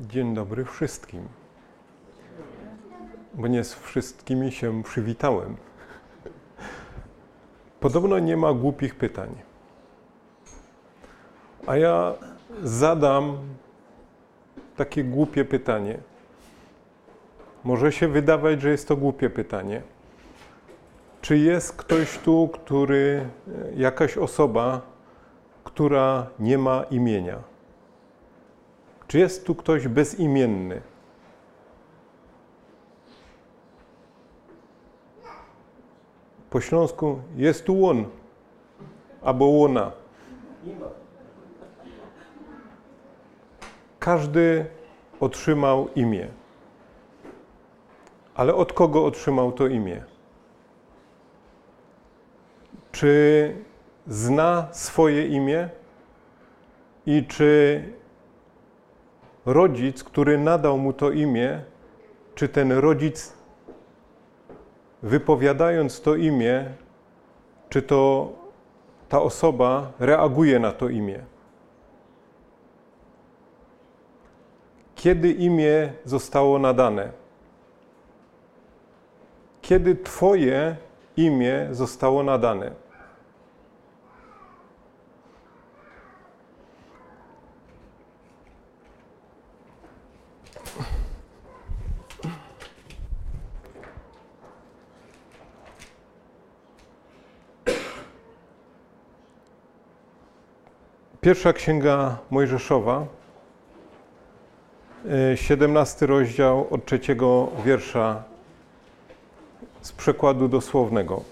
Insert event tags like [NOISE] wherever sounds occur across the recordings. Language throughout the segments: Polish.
Dzień dobry wszystkim. Bo nie z wszystkimi się przywitałem. Podobno nie ma głupich pytań. A ja zadam takie głupie pytanie. Może się wydawać, że jest to głupie pytanie. Czy jest ktoś tu, który, jakaś osoba, która nie ma imienia? Czy jest tu ktoś bezimienny? Po śląsku jest tu on albo łona. Każdy otrzymał imię. Ale od kogo otrzymał to imię? Czy zna swoje imię? I czy rodzic, który nadał mu to imię, czy ten rodzic, wypowiadając to imię, czy to ta osoba reaguje na to imię? Kiedy imię zostało nadane? Kiedy Twoje imię zostało nadane? Pierwsza księga Mojżeszowa, 17 rozdział od trzeciego wiersza z przekładu dosłownego.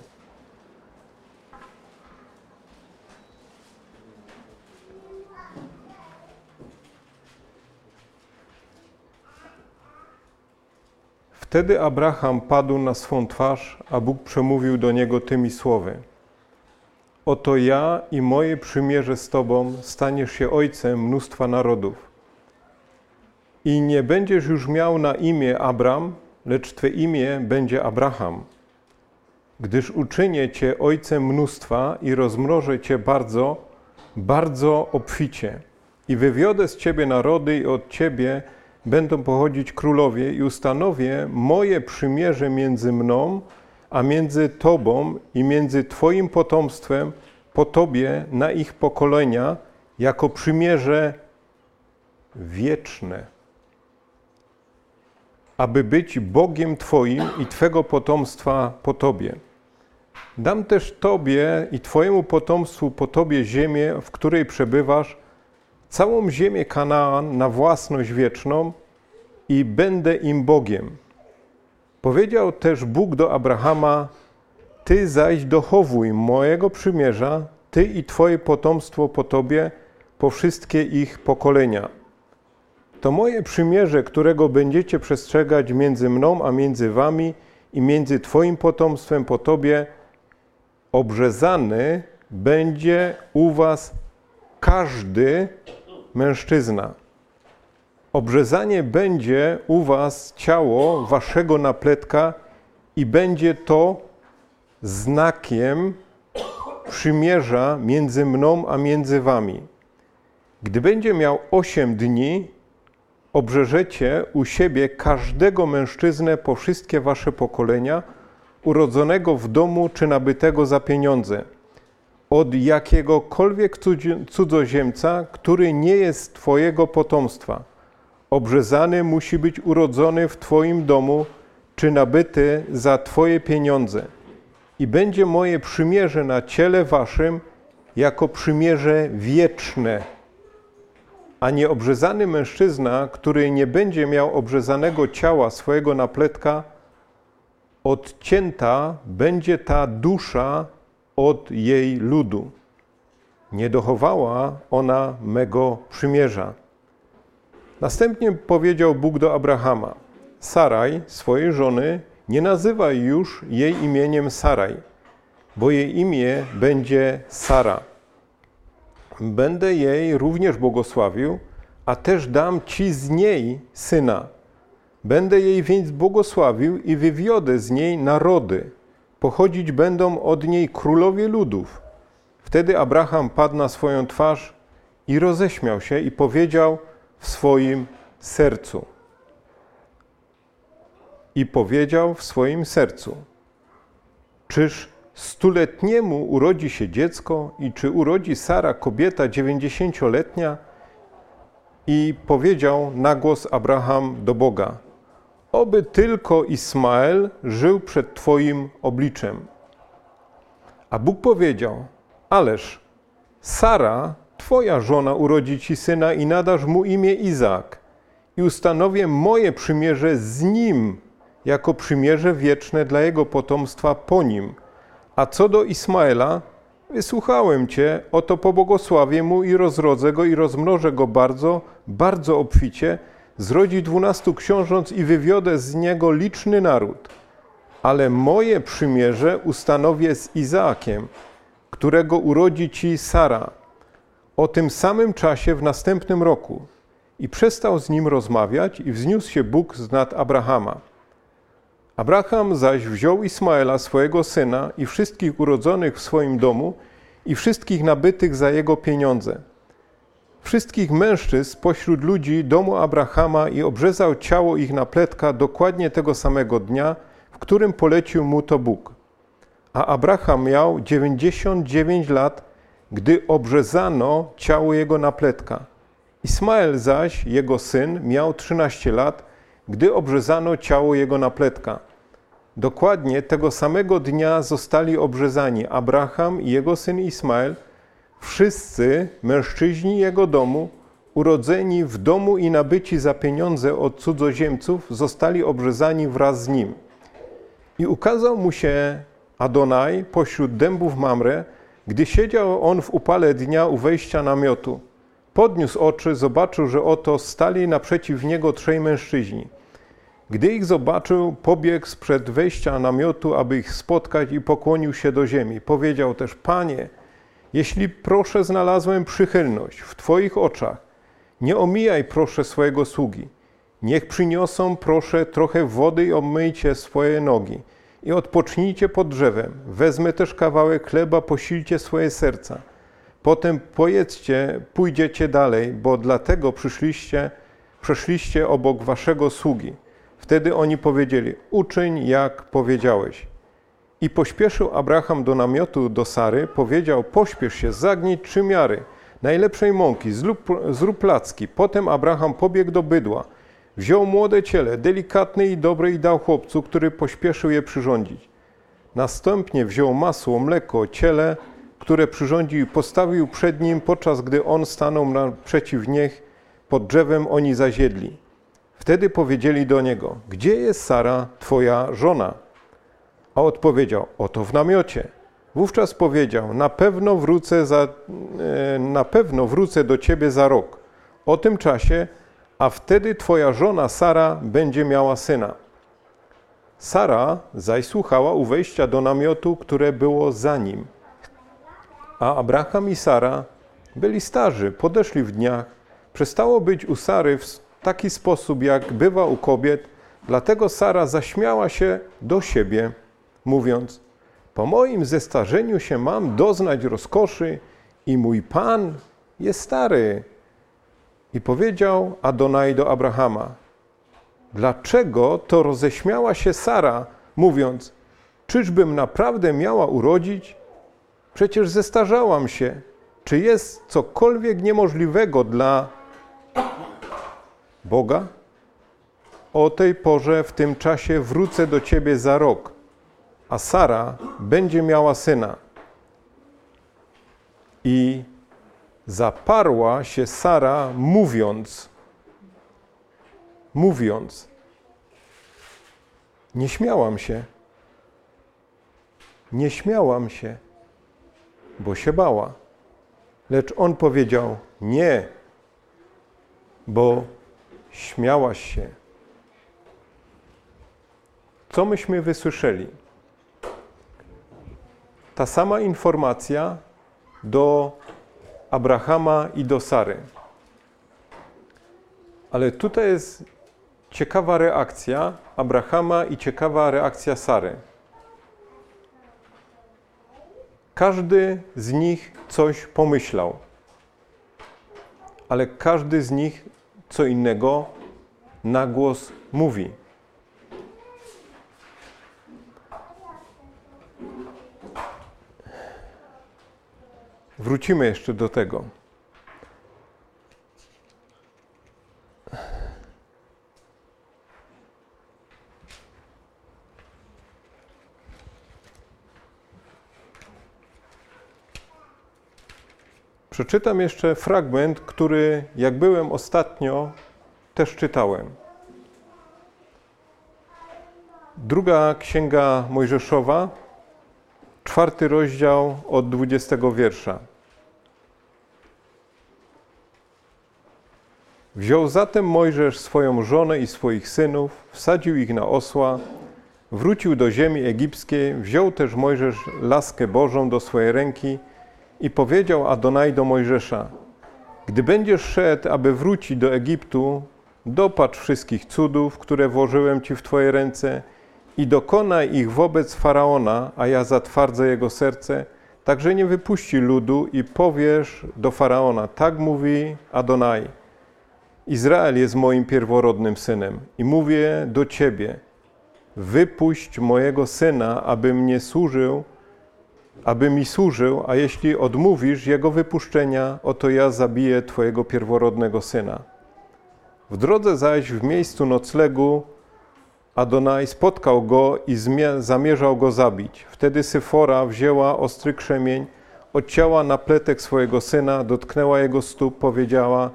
Wtedy Abraham padł na swą twarz, a Bóg przemówił do niego tymi słowy – Oto ja i moje przymierze z Tobą staniesz się ojcem mnóstwa narodów. I nie będziesz już miał na imię Abram, lecz Twe imię będzie Abraham, gdyż uczynię Cię ojcem mnóstwa i rozmnożę Cię bardzo, bardzo obficie. I wywiodę z Ciebie narody i od Ciebie będą pochodzić królowie i ustanowię moje przymierze między mną a między Tobą i między Twoim potomstwem po Tobie na ich pokolenia jako przymierze wieczne, aby być Bogiem Twoim i Twego potomstwa po Tobie. Dam też Tobie i Twojemu potomstwu po Tobie ziemię, w której przebywasz, całą ziemię Kanaan na własność wieczną i będę im Bogiem. Powiedział też Bóg do Abrahama: Ty zaś dochowuj mojego przymierza, ty i twoje potomstwo po tobie, po wszystkie ich pokolenia. To moje przymierze, którego będziecie przestrzegać między mną a między wami i między twoim potomstwem po tobie, obrzezany będzie u was każdy mężczyzna. Obrzezanie będzie u was ciało waszego napletka i będzie to znakiem przymierza między mną a między wami. Gdy będzie miał osiem dni, obrzeżecie u siebie każdego mężczyznę po wszystkie wasze pokolenia, urodzonego w domu czy nabytego za pieniądze, od jakiegokolwiek cudzoziemca, który nie jest twojego potomstwa – obrzezany musi być urodzony w Twoim domu, czy nabyty za Twoje pieniądze. I będzie moje przymierze na ciele Waszym jako przymierze wieczne. A nieobrzezany mężczyzna, który nie będzie miał obrzezanego ciała swojego napletka, odcięta będzie ta dusza od jej ludu. Nie dochowała ona mego przymierza. Następnie powiedział Bóg do Abrahama: Saraj, swojej żony, nie nazywaj już jej imieniem Saraj, bo jej imię będzie Sara. Będę jej również błogosławił, a też dam ci z niej syna. Będę jej więc błogosławił i wywiodę z niej narody. Pochodzić będą od niej królowie ludów. Wtedy Abraham padł na swoją twarz i roześmiał się i powiedział – w swoim sercu. I powiedział w swoim sercu: Czyż stuletniemu urodzi się dziecko i czy urodzi Sara kobieta dziewięćdziesięcioletnia? I powiedział na głos Abraham do Boga: Oby tylko Ismael żył przed Twoim obliczem. A Bóg powiedział: Ależ Sara, Twoja żona, urodzi Ci syna i nadasz mu imię Izaak. I ustanowię moje przymierze z nim, jako przymierze wieczne dla jego potomstwa po nim. A co do Ismaela, wysłuchałem Cię, oto pobłogosławię mu i rozrodzę go i rozmnożę go bardzo, bardzo obficie, zrodzi dwunastu książąt i wywiodę z niego liczny naród. Ale moje przymierze ustanowię z Izaakiem, którego urodzi ci Sara, o tym samym czasie w następnym roku. I przestał z nim rozmawiać i wzniósł się Bóg z nad Abrahama. Abraham zaś wziął Ismaela, swojego syna, i wszystkich urodzonych w swoim domu, i wszystkich nabytych za jego pieniądze. Wszystkich mężczyzn pośród ludzi domu Abrahama i obrzezał ciało ich na pletka dokładnie tego samego dnia, w którym polecił mu to Bóg. A Abraham miał 99 lat, gdy obrzezano ciało jego na pletka. Ismael zaś, jego syn, miał 13 lat, gdy obrzezano ciało jego na pletka. Dokładnie tego samego dnia zostali obrzezani Abraham i jego syn Ismael, wszyscy mężczyźni jego domu, urodzeni w domu i nabyci za pieniądze od cudzoziemców, zostali obrzezani wraz z nim. I ukazał mu się Adonai pośród dębów Mamre, gdy siedział on w upale dnia u wejścia namiotu. Podniósł oczy, zobaczył, że oto stali naprzeciw niego trzej mężczyźni – gdy ich zobaczył, pobiegł sprzed wejścia namiotu, aby ich spotkać i pokłonił się do ziemi. Powiedział też: Panie, jeśli proszę znalazłem przychylność w Twoich oczach, nie omijaj proszę swojego sługi. Niech przyniosą proszę trochę wody i obmyjcie swoje nogi i odpocznijcie pod drzewem. Wezmę też kawałek chleba, posilcie swoje serca. Potem pojedzcie, pójdziecie dalej, bo dlatego przyszliście, przeszliście obok waszego sługi. Wtedy oni powiedzieli: Uczyń jak powiedziałeś. I pośpieszył Abraham do namiotu do Sary, powiedział: Pośpiesz się, zagnij trzy miary najlepszej mąki, zrób, zrób placki. Potem Abraham pobiegł do bydła, wziął młode ciele, delikatne i dobre, i dał chłopcu, który pośpieszył je przyrządzić. Następnie wziął masło, mleko, ciele, które przyrządził i postawił przed nim, podczas gdy on stanął naprzeciw nich pod drzewem, oni zaziedli. Wtedy powiedzieli do niego: Gdzie jest Sara, twoja żona? A odpowiedział: Oto w namiocie. Wówczas powiedział: Na pewno wrócę, za, e, na pewno wrócę do ciebie za rok. O tym czasie, a wtedy twoja żona Sara będzie miała syna. Sara zaś słuchała u wejścia do namiotu, które było za nim. A Abraham i Sara byli starzy, podeszli w dniach. Przestało być u Sary w taki sposób, jak bywa u kobiet, dlatego Sara zaśmiała się do siebie, mówiąc: Po moim zestarzeniu się mam doznać rozkoszy, i mój pan jest stary. I powiedział Adonai do Abrahama: Dlaczego to roześmiała się Sara, mówiąc: Czyżbym naprawdę miała urodzić? Przecież zestarzałam się. Czy jest cokolwiek niemożliwego dla Boga? O tej porze, w tym czasie wrócę do ciebie za rok, a Sara będzie miała syna. I zaparła się Sara, mówiąc, mówiąc, nie śmiałam się, nie śmiałam się, bo się bała. Lecz on powiedział: Nie, bo śmiałaś się. Co myśmy wysłyszeli? Ta sama informacja do Abrahama i do Sary. Ale tutaj jest ciekawa reakcja Abrahama i ciekawa reakcja Sary. Każdy z nich coś pomyślał, ale każdy z nich co innego na głos mówi. Wrócimy jeszcze do tego. Przeczytam jeszcze fragment, który jak byłem ostatnio, też czytałem. Druga księga Mojżeszowa, czwarty rozdział od dwudziestego wiersza. Wziął zatem Mojżesz swoją żonę i swoich synów, wsadził ich na osła, wrócił do ziemi egipskiej, wziął też Mojżesz laskę Bożą do swojej ręki i powiedział Adonai do Mojżesza, gdy będziesz szedł, aby wrócić do Egiptu, dopatrz wszystkich cudów, które włożyłem Ci w Twoje ręce i dokonaj ich wobec Faraona, a ja zatwardzę jego serce, także nie wypuści ludu i powiesz do Faraona, tak mówi Adonai, Izrael jest moim pierworodnym synem i mówię do Ciebie, wypuść mojego syna, aby mnie służył, aby mi służył, a jeśli odmówisz jego wypuszczenia, oto ja zabiję Twojego pierworodnego syna. W drodze zaś w miejscu noclegu Adonai spotkał go i zamierzał go zabić. Wtedy Syfora wzięła ostry krzemień, odcięła napletek swojego syna, dotknęła jego stóp, powiedziała: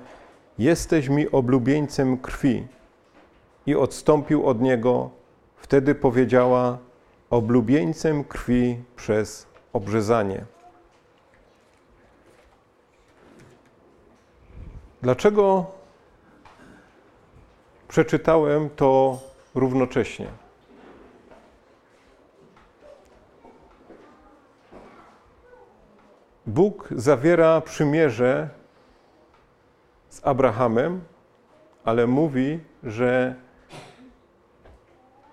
Jesteś mi oblubieńcem krwi. I odstąpił od niego. Wtedy powiedziała: Oblubieńcem krwi przez obrzezanie. Dlaczego przeczytałem to równocześnie? Bóg zawiera przymierze z Abrahamem, ale mówi, że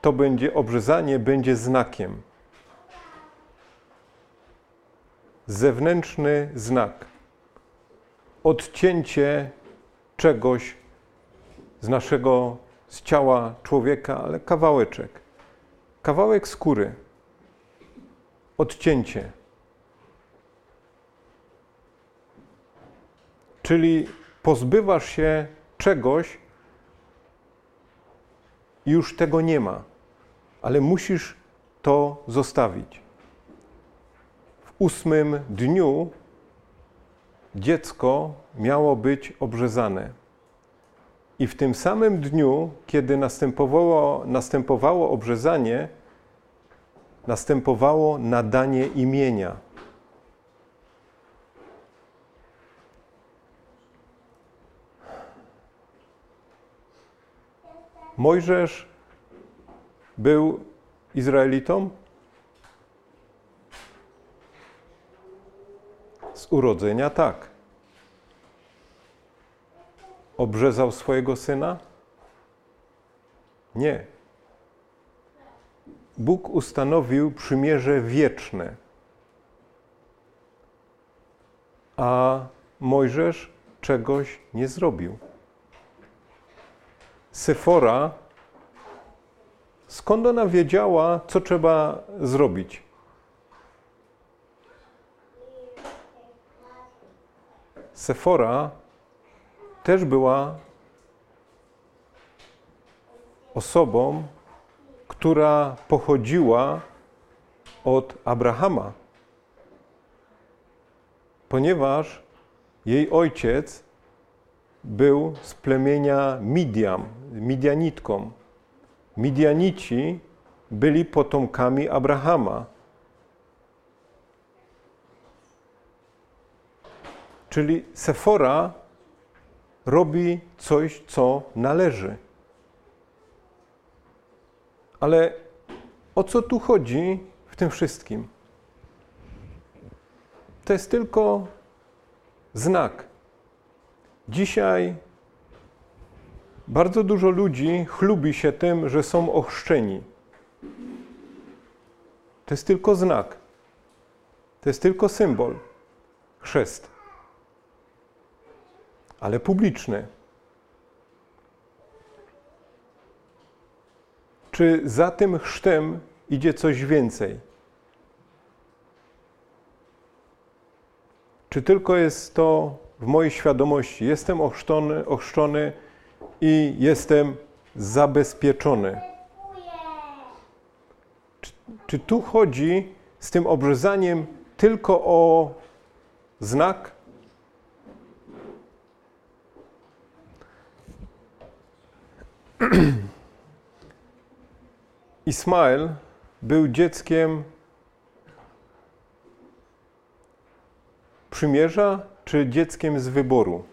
to będzie obrzezanie, będzie znakiem. zewnętrzny znak. Odcięcie czegoś z naszego, z ciała człowieka, ale kawałeczek. Kawałek skóry. Odcięcie. Czyli pozbywasz się czegoś już tego nie ma, ale musisz to zostawić ósmym dniu dziecko miało być obrzezane. I w tym samym dniu, kiedy następowało, następowało obrzezanie, następowało nadanie imienia. Mojżesz był Izraelitą, Z urodzenia tak. Obrzezał swojego syna? Nie. Bóg ustanowił przymierze wieczne. A Mojżesz czegoś nie zrobił. Sefora, skąd ona wiedziała, co trzeba zrobić? Sefora też była osobą, która pochodziła od Abrahama, ponieważ jej ojciec był z plemienia Midian, Midianitką. Midianici byli potomkami Abrahama. Czyli Sefora robi coś, co należy. Ale o co tu chodzi w tym wszystkim? To jest tylko znak. Dzisiaj bardzo dużo ludzi chlubi się tym, że są ochrzczeni. To jest tylko znak. To jest tylko symbol. Chrzest ale publiczny. Czy za tym chrztem idzie coś więcej? Czy tylko jest to w mojej świadomości? Jestem ochrzczony, ochrzczony i jestem zabezpieczony. Czy, czy tu chodzi z tym obrzezaniem tylko o znak? [CLEARS THROAT] Ismael był dzieckiem przymierza czy dzieckiem z wyboru?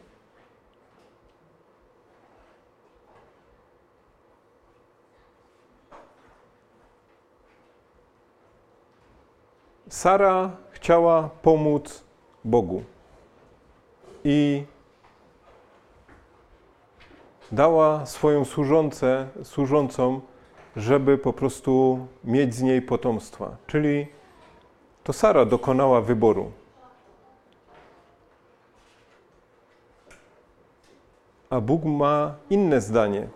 Sara chciała pomóc Bogu i dała swoją służącę, służącą, żeby po prostu mieć z niej potomstwa. Czyli to Sara dokonała wyboru. A Bóg ma inne zdanie.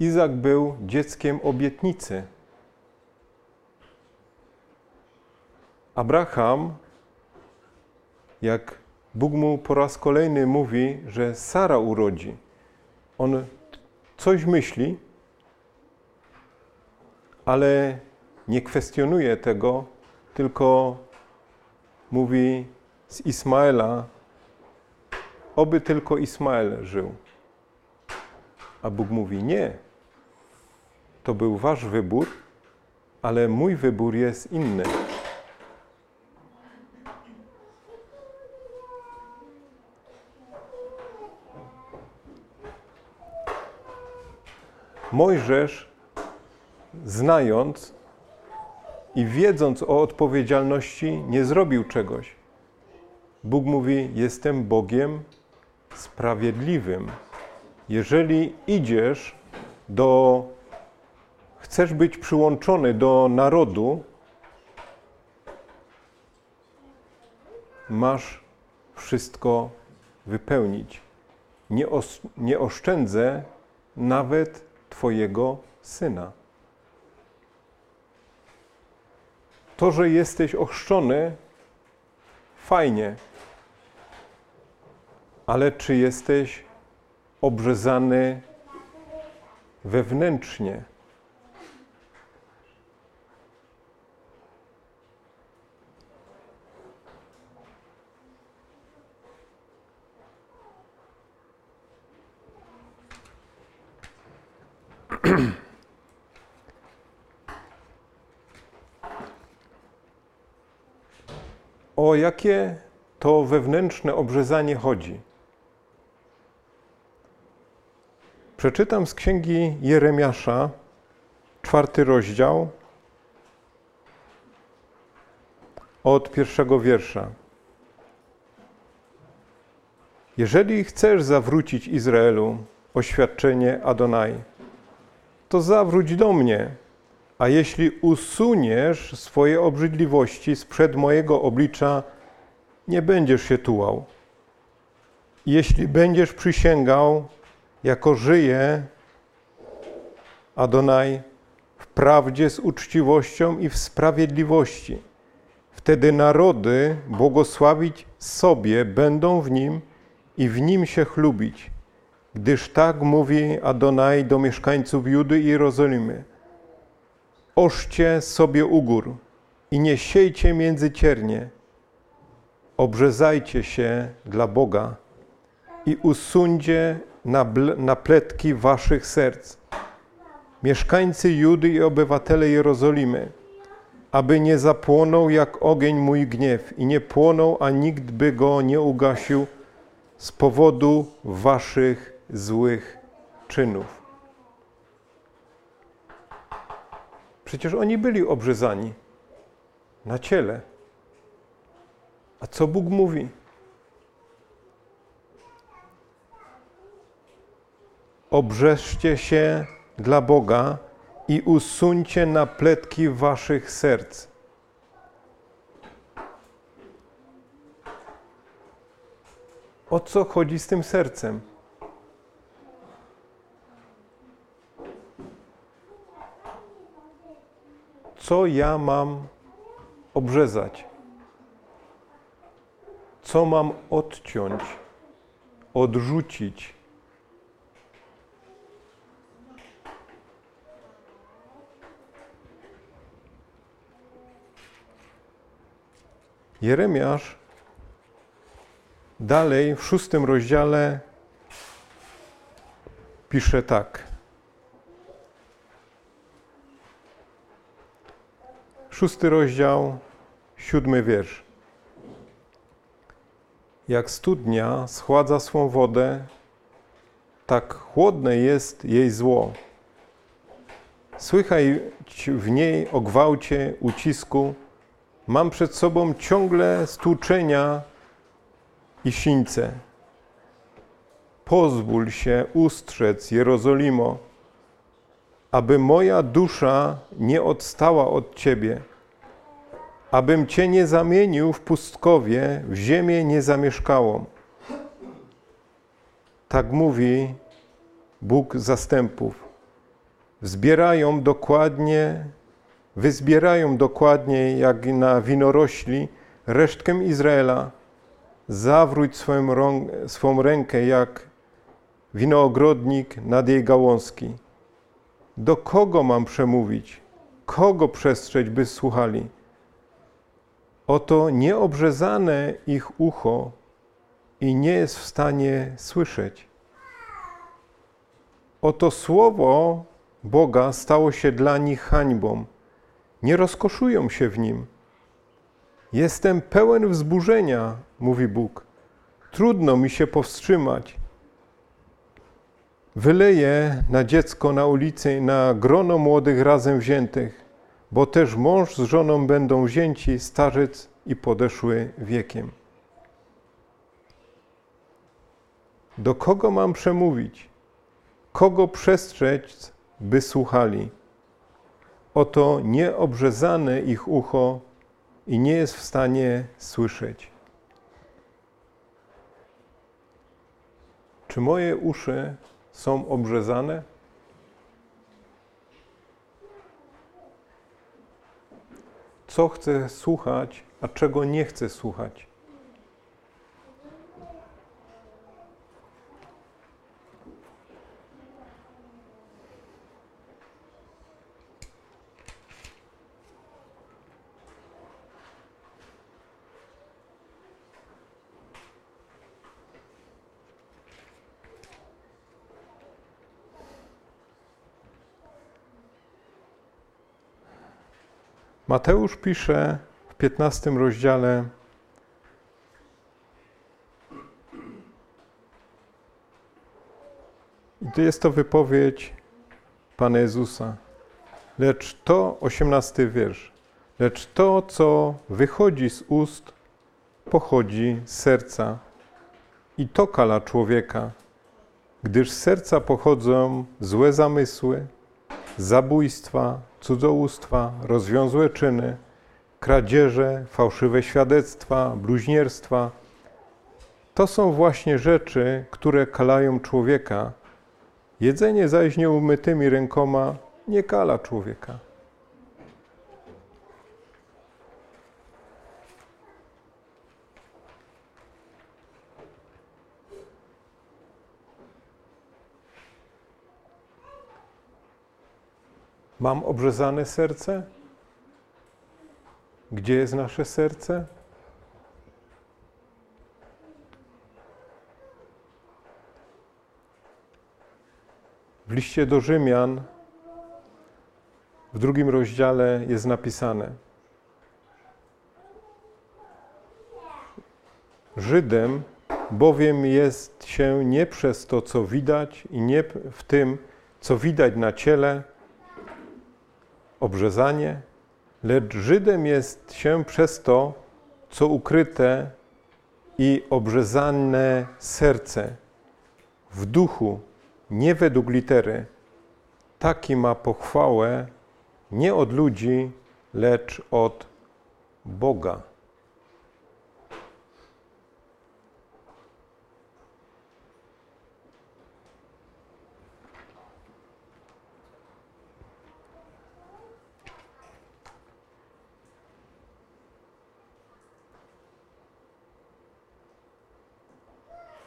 Izak był dzieckiem obietnicy. Abraham, jak Bóg mu po raz kolejny mówi, że Sara urodzi, on coś myśli, ale nie kwestionuje tego, tylko mówi z Ismaela, oby tylko Ismael żył. A Bóg mówi: Nie, to był wasz wybór, ale mój wybór jest inny. Mojżesz, znając i wiedząc o odpowiedzialności, nie zrobił czegoś. Bóg mówi: Jestem Bogiem sprawiedliwym. Jeżeli idziesz do, chcesz być przyłączony do narodu, masz wszystko wypełnić. Nie, os, nie oszczędzę nawet Twojego syna. To, że jesteś ochrzczony, fajnie, ale czy jesteś obrzezany wewnętrznie? [CLEARS THROAT] o jakie to wewnętrzne obrzezanie chodzi? Przeczytam z księgi Jeremiasza, czwarty rozdział, od pierwszego wiersza. Jeżeli chcesz zawrócić Izraelu oświadczenie Adonai, to zawróć do mnie, a jeśli usuniesz swoje obrzydliwości sprzed mojego oblicza, nie będziesz się tułał. Jeśli będziesz przysięgał, jako żyje Adonai w prawdzie z uczciwością i w sprawiedliwości, wtedy narody błogosławić sobie będą w nim i w nim się chlubić, gdyż tak mówi Adonai do mieszkańców Judy i Jerozolimy – Oszcie sobie ugór i nie siejcie między ciernie. Obrzezajcie się dla Boga i usuńcie napletki waszych serc. Mieszkańcy Judy i obywatele Jerozolimy, aby nie zapłonął jak ogień mój gniew i nie płonął, a nikt by go nie ugasił z powodu waszych złych czynów. Przecież oni byli obrzezani na ciele. A co Bóg mówi? Obrzeżcie się dla Boga i usuńcie napletki waszych serc. O co chodzi z tym sercem? Co ja mam obrzezać? Co mam odciąć, odrzucić? Jeremiasz dalej w szóstym rozdziale pisze tak. Szósty rozdział, siódmy wiersz. Jak studnia schładza swą wodę, tak chłodne jest jej zło. Słychać w niej o gwałcie, ucisku. Mam przed sobą ciągle stłuczenia i sińce. Pozwól się ustrzec, Jerozolimo, aby moja dusza nie odstała od Ciebie, abym Cię nie zamienił w pustkowie, w ziemię niezamieszkałą. Tak mówi Bóg zastępów. Zbierają dokładnie, wyzbierają dokładnie jak na winorośli resztkę Izraela. Zawróć swoją, rąk, swą rękę jak winoogrodnik nad jej gałązki. Do kogo mam przemówić? Kogo przestrzeć, by słuchali? Oto nieobrzezane ich ucho i nie jest w stanie słyszeć. Oto słowo Boga stało się dla nich hańbą. Nie rozkoszują się w nim. Jestem pełen wzburzenia, mówi Bóg. Trudno mi się powstrzymać. Wyleję na dziecko na ulicy na grono młodych razem wziętych, bo też mąż z żoną będą wzięci, starzec i podeszły wiekiem. Do kogo mam przemówić? Kogo przestrzec, by słuchali? Oto nieobrzezane ich ucho i nie jest w stanie słyszeć. Czy moje uszy są obrzezane? Co chcę słuchać, a czego nie chcę słuchać? Mateusz pisze w 15 rozdziale. I jest to wypowiedź Pana Jezusa. Lecz to, 18 wiersz, lecz to, co wychodzi z ust, pochodzi z serca. I to kala człowieka, gdyż z serca pochodzą złe zamysły, zabójstwa, cudzołóstwa, rozwiązłe czyny, kradzieże, fałszywe świadectwa, bluźnierstwa. To są właśnie rzeczy, które kalają człowieka. Jedzenie zaś nieumytymi rękoma nie kala człowieka. Mam obrzezane serce? Gdzie jest nasze serce? W liście do Rzymian w drugim rozdziale jest napisane: Żydem bowiem jest się nie przez to, co widać, i nie w tym, co widać na ciele, obrzezanie, lecz Żydem jest się przez to, co ukryte i obrzezane serce w duchu, nie według litery. Taki ma pochwałę nie od ludzi, lecz od Boga.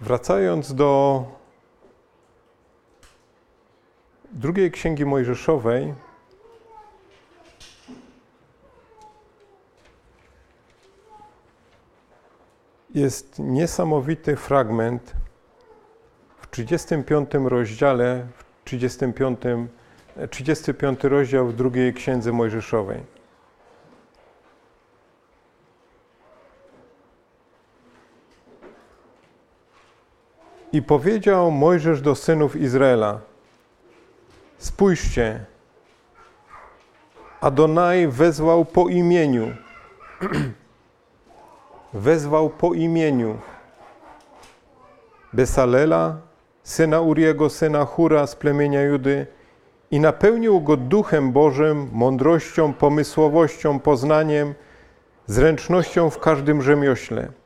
Wracając do drugiej księgi Mojżeszowej, jest niesamowity fragment w 35 rozdziale, w 35, 35 rozdział w drugiej księdze Mojżeszowej. I powiedział Mojżesz do synów Izraela: Spójrzcie, Adonai wezwał po imieniu. [CLEARS THROAT] wezwał po imieniu Besalela, syna Uriego, syna Hura z plemienia Judy i napełnił go duchem Bożym, mądrością, pomysłowością, poznaniem, zręcznością w każdym rzemiośle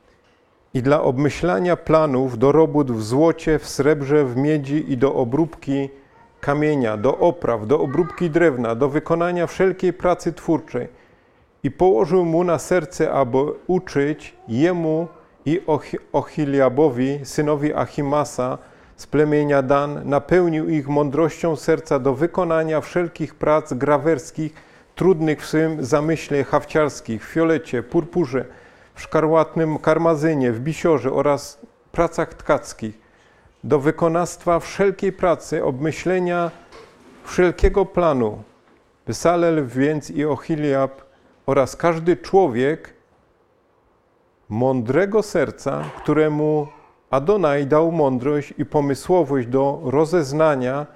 i dla obmyślania planów do robót w złocie, w srebrze, w miedzi i do obróbki kamienia, do opraw, do obróbki drewna, do wykonania wszelkiej pracy twórczej. I położył mu na serce, aby uczyć jemu i Ochiliabowi, synowi Achimasa z plemienia Dan, napełnił ich mądrością serca do wykonania wszelkich prac grawerskich, trudnych w swym zamyśle hawciarskich, w fiolecie, purpurze, w szkarłatnym karmazynie, w bisiorze oraz pracach tkackich, do wykonawstwa wszelkiej pracy, obmyślenia wszelkiego planu. Wysalel więc i Ochiliab oraz każdy człowiek mądrego serca, któremu Adonai dał mądrość i pomysłowość do rozeznania,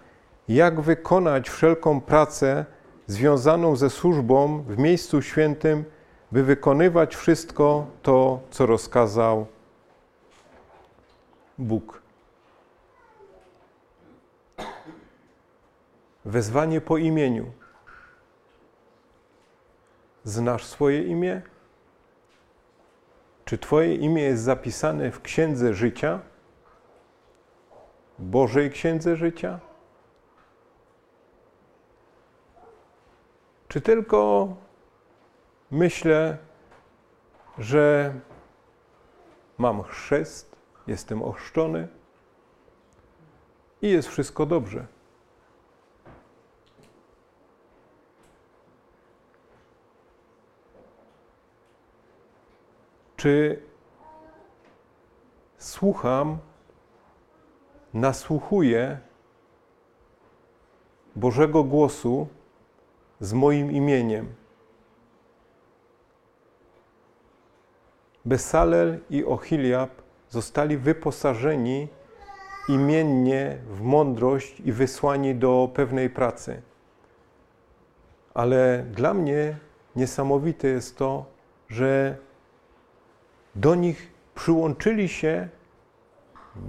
jak wykonać wszelką pracę związaną ze służbą w miejscu świętym by wykonywać wszystko to, co rozkazał Bóg. Wezwanie po imieniu. Znasz swoje imię? Czy Twoje imię jest zapisane w Księdze Życia? Bożej Księdze Życia? Czy tylko myślę, że mam chrzest, jestem ochrzczony i jest wszystko dobrze. Czy słucham, nasłuchuję Bożego głosu z moim imieniem? Besalel i Ochiliab zostali wyposażeni imiennie w mądrość i wysłani do pewnej pracy. Ale dla mnie niesamowite jest to, że do nich przyłączyli się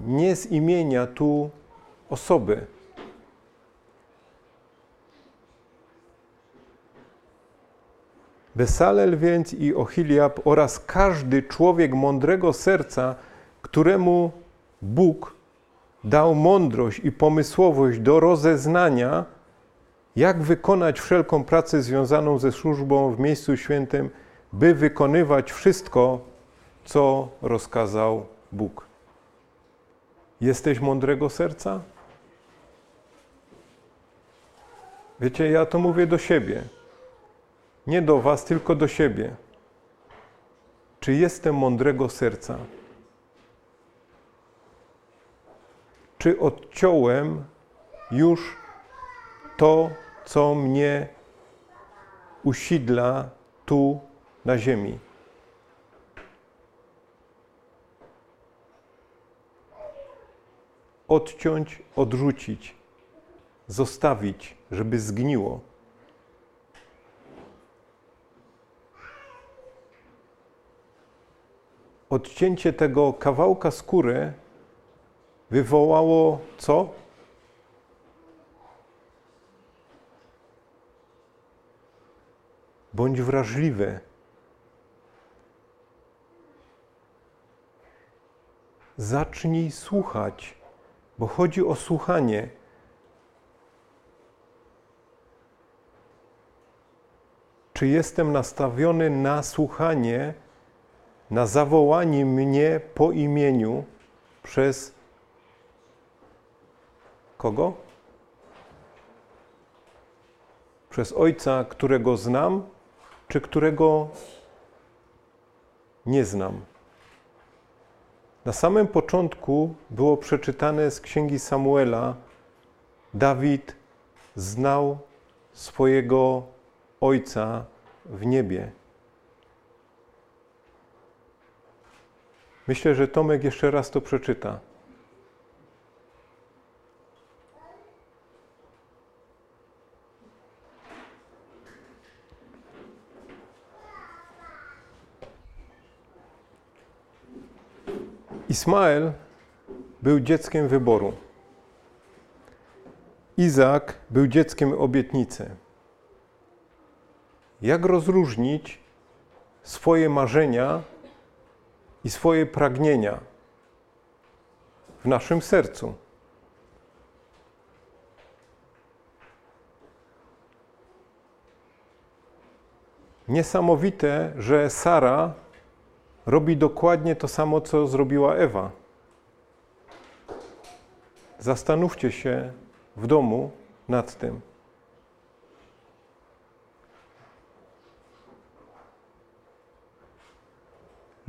nie z imienia tu osoby, Besalel więc i Ochiliab oraz każdy człowiek mądrego serca, któremu Bóg dał mądrość i pomysłowość do rozeznania, jak wykonać wszelką pracę związaną ze służbą w miejscu świętym, by wykonywać wszystko, co rozkazał Bóg. Jesteś mądrego serca? Wiecie, ja to mówię do siebie. Nie do Was, tylko do siebie. Czy jestem mądrego serca? Czy odciąłem już to, co mnie usidla tu na ziemi? Odciąć, odrzucić, zostawić, żeby zgniło. Odcięcie tego kawałka skóry wywołało co? Bądź wrażliwy. Zacznij słuchać, bo chodzi o słuchanie. Czy jestem nastawiony na słuchanie? Na zawołanie mnie po imieniu, przez kogo? Przez Ojca, którego znam, czy którego nie znam. Na samym początku było przeczytane z księgi Samuela: Dawid znał swojego ojca w niebie. Myślę, że Tomek jeszcze raz to przeczyta. Ismael był dzieckiem wyboru. Izak był dzieckiem obietnicy. Jak rozróżnić swoje marzenia i swoje pragnienia w naszym sercu? Niesamowite, że Sara robi dokładnie to samo, co zrobiła Ewa. Zastanówcie się w domu nad tym.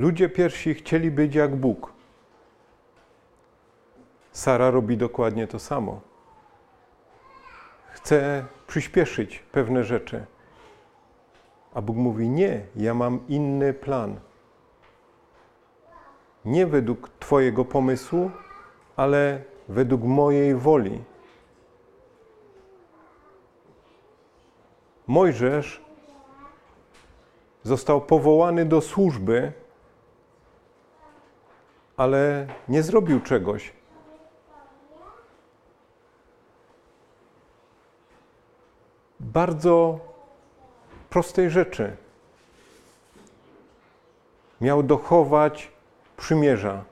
Ludzie pierwsi chcieli być jak Bóg. Sara robi dokładnie to samo. Chce przyspieszyć pewne rzeczy. A Bóg mówi: Nie, ja mam inny plan nie według Twojego pomysłu, ale według mojej woli. Mojżesz został powołany do służby, ale nie zrobił czegoś. Bardzo prostej rzeczy. Miał dochować przymierza.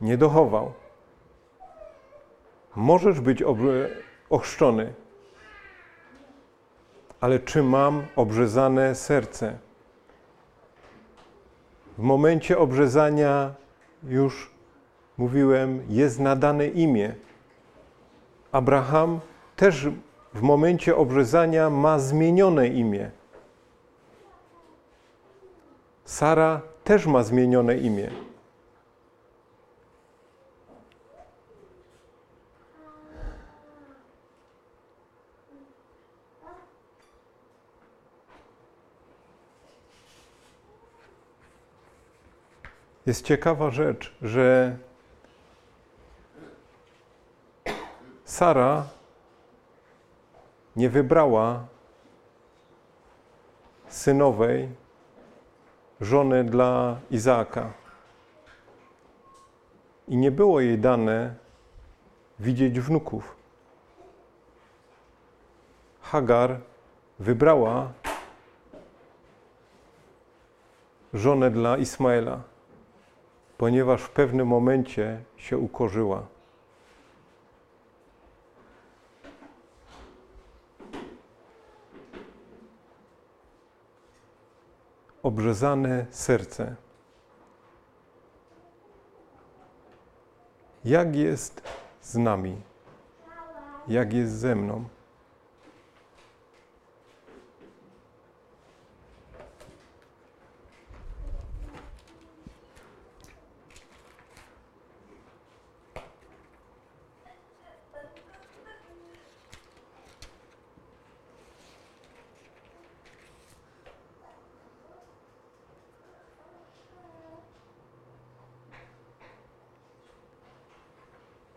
Nie dochował. Możesz być ochrzczony, ale czy mam obrzezane serce? W momencie obrzezania już mówiłem, jest nadane imię. Abraham też w momencie obrzezania ma zmienione imię. Sara też ma zmienione imię. Jest ciekawa rzecz, że Sara nie wybrała synowej żony dla Izaaka. I nie było jej dane widzieć wnuków. Hagar wybrała żonę dla Ismaela, ponieważ w pewnym momencie się ukorzyła. obrzezane serce. Jak jest z nami? Jak jest ze mną?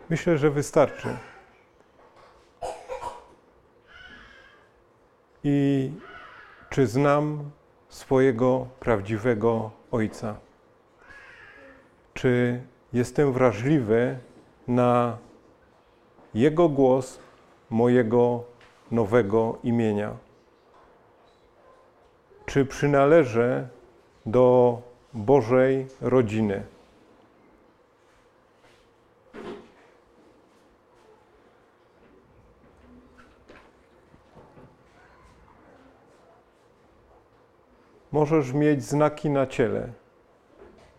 Myślę, że wystarczy. I czy znam swojego prawdziwego Ojca? Czy jestem wrażliwy na Jego głos mojego nowego imienia? Czy przynależę do Bożej rodziny? Możesz mieć znaki na ciele.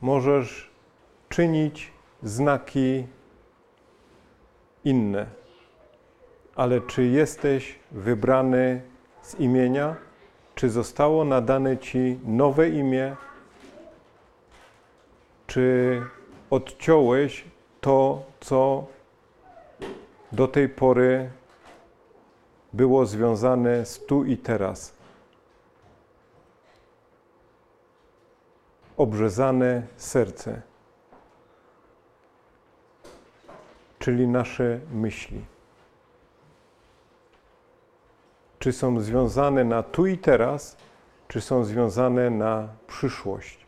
Możesz czynić znaki inne. Ale czy jesteś wybrany z imienia? Czy zostało nadane ci nowe imię? Czy odciąłeś to, co do tej pory było związane z tu i teraz? Obrzezane serce, czyli nasze myśli. Czy są związane na tu i teraz, czy są związane na przyszłość?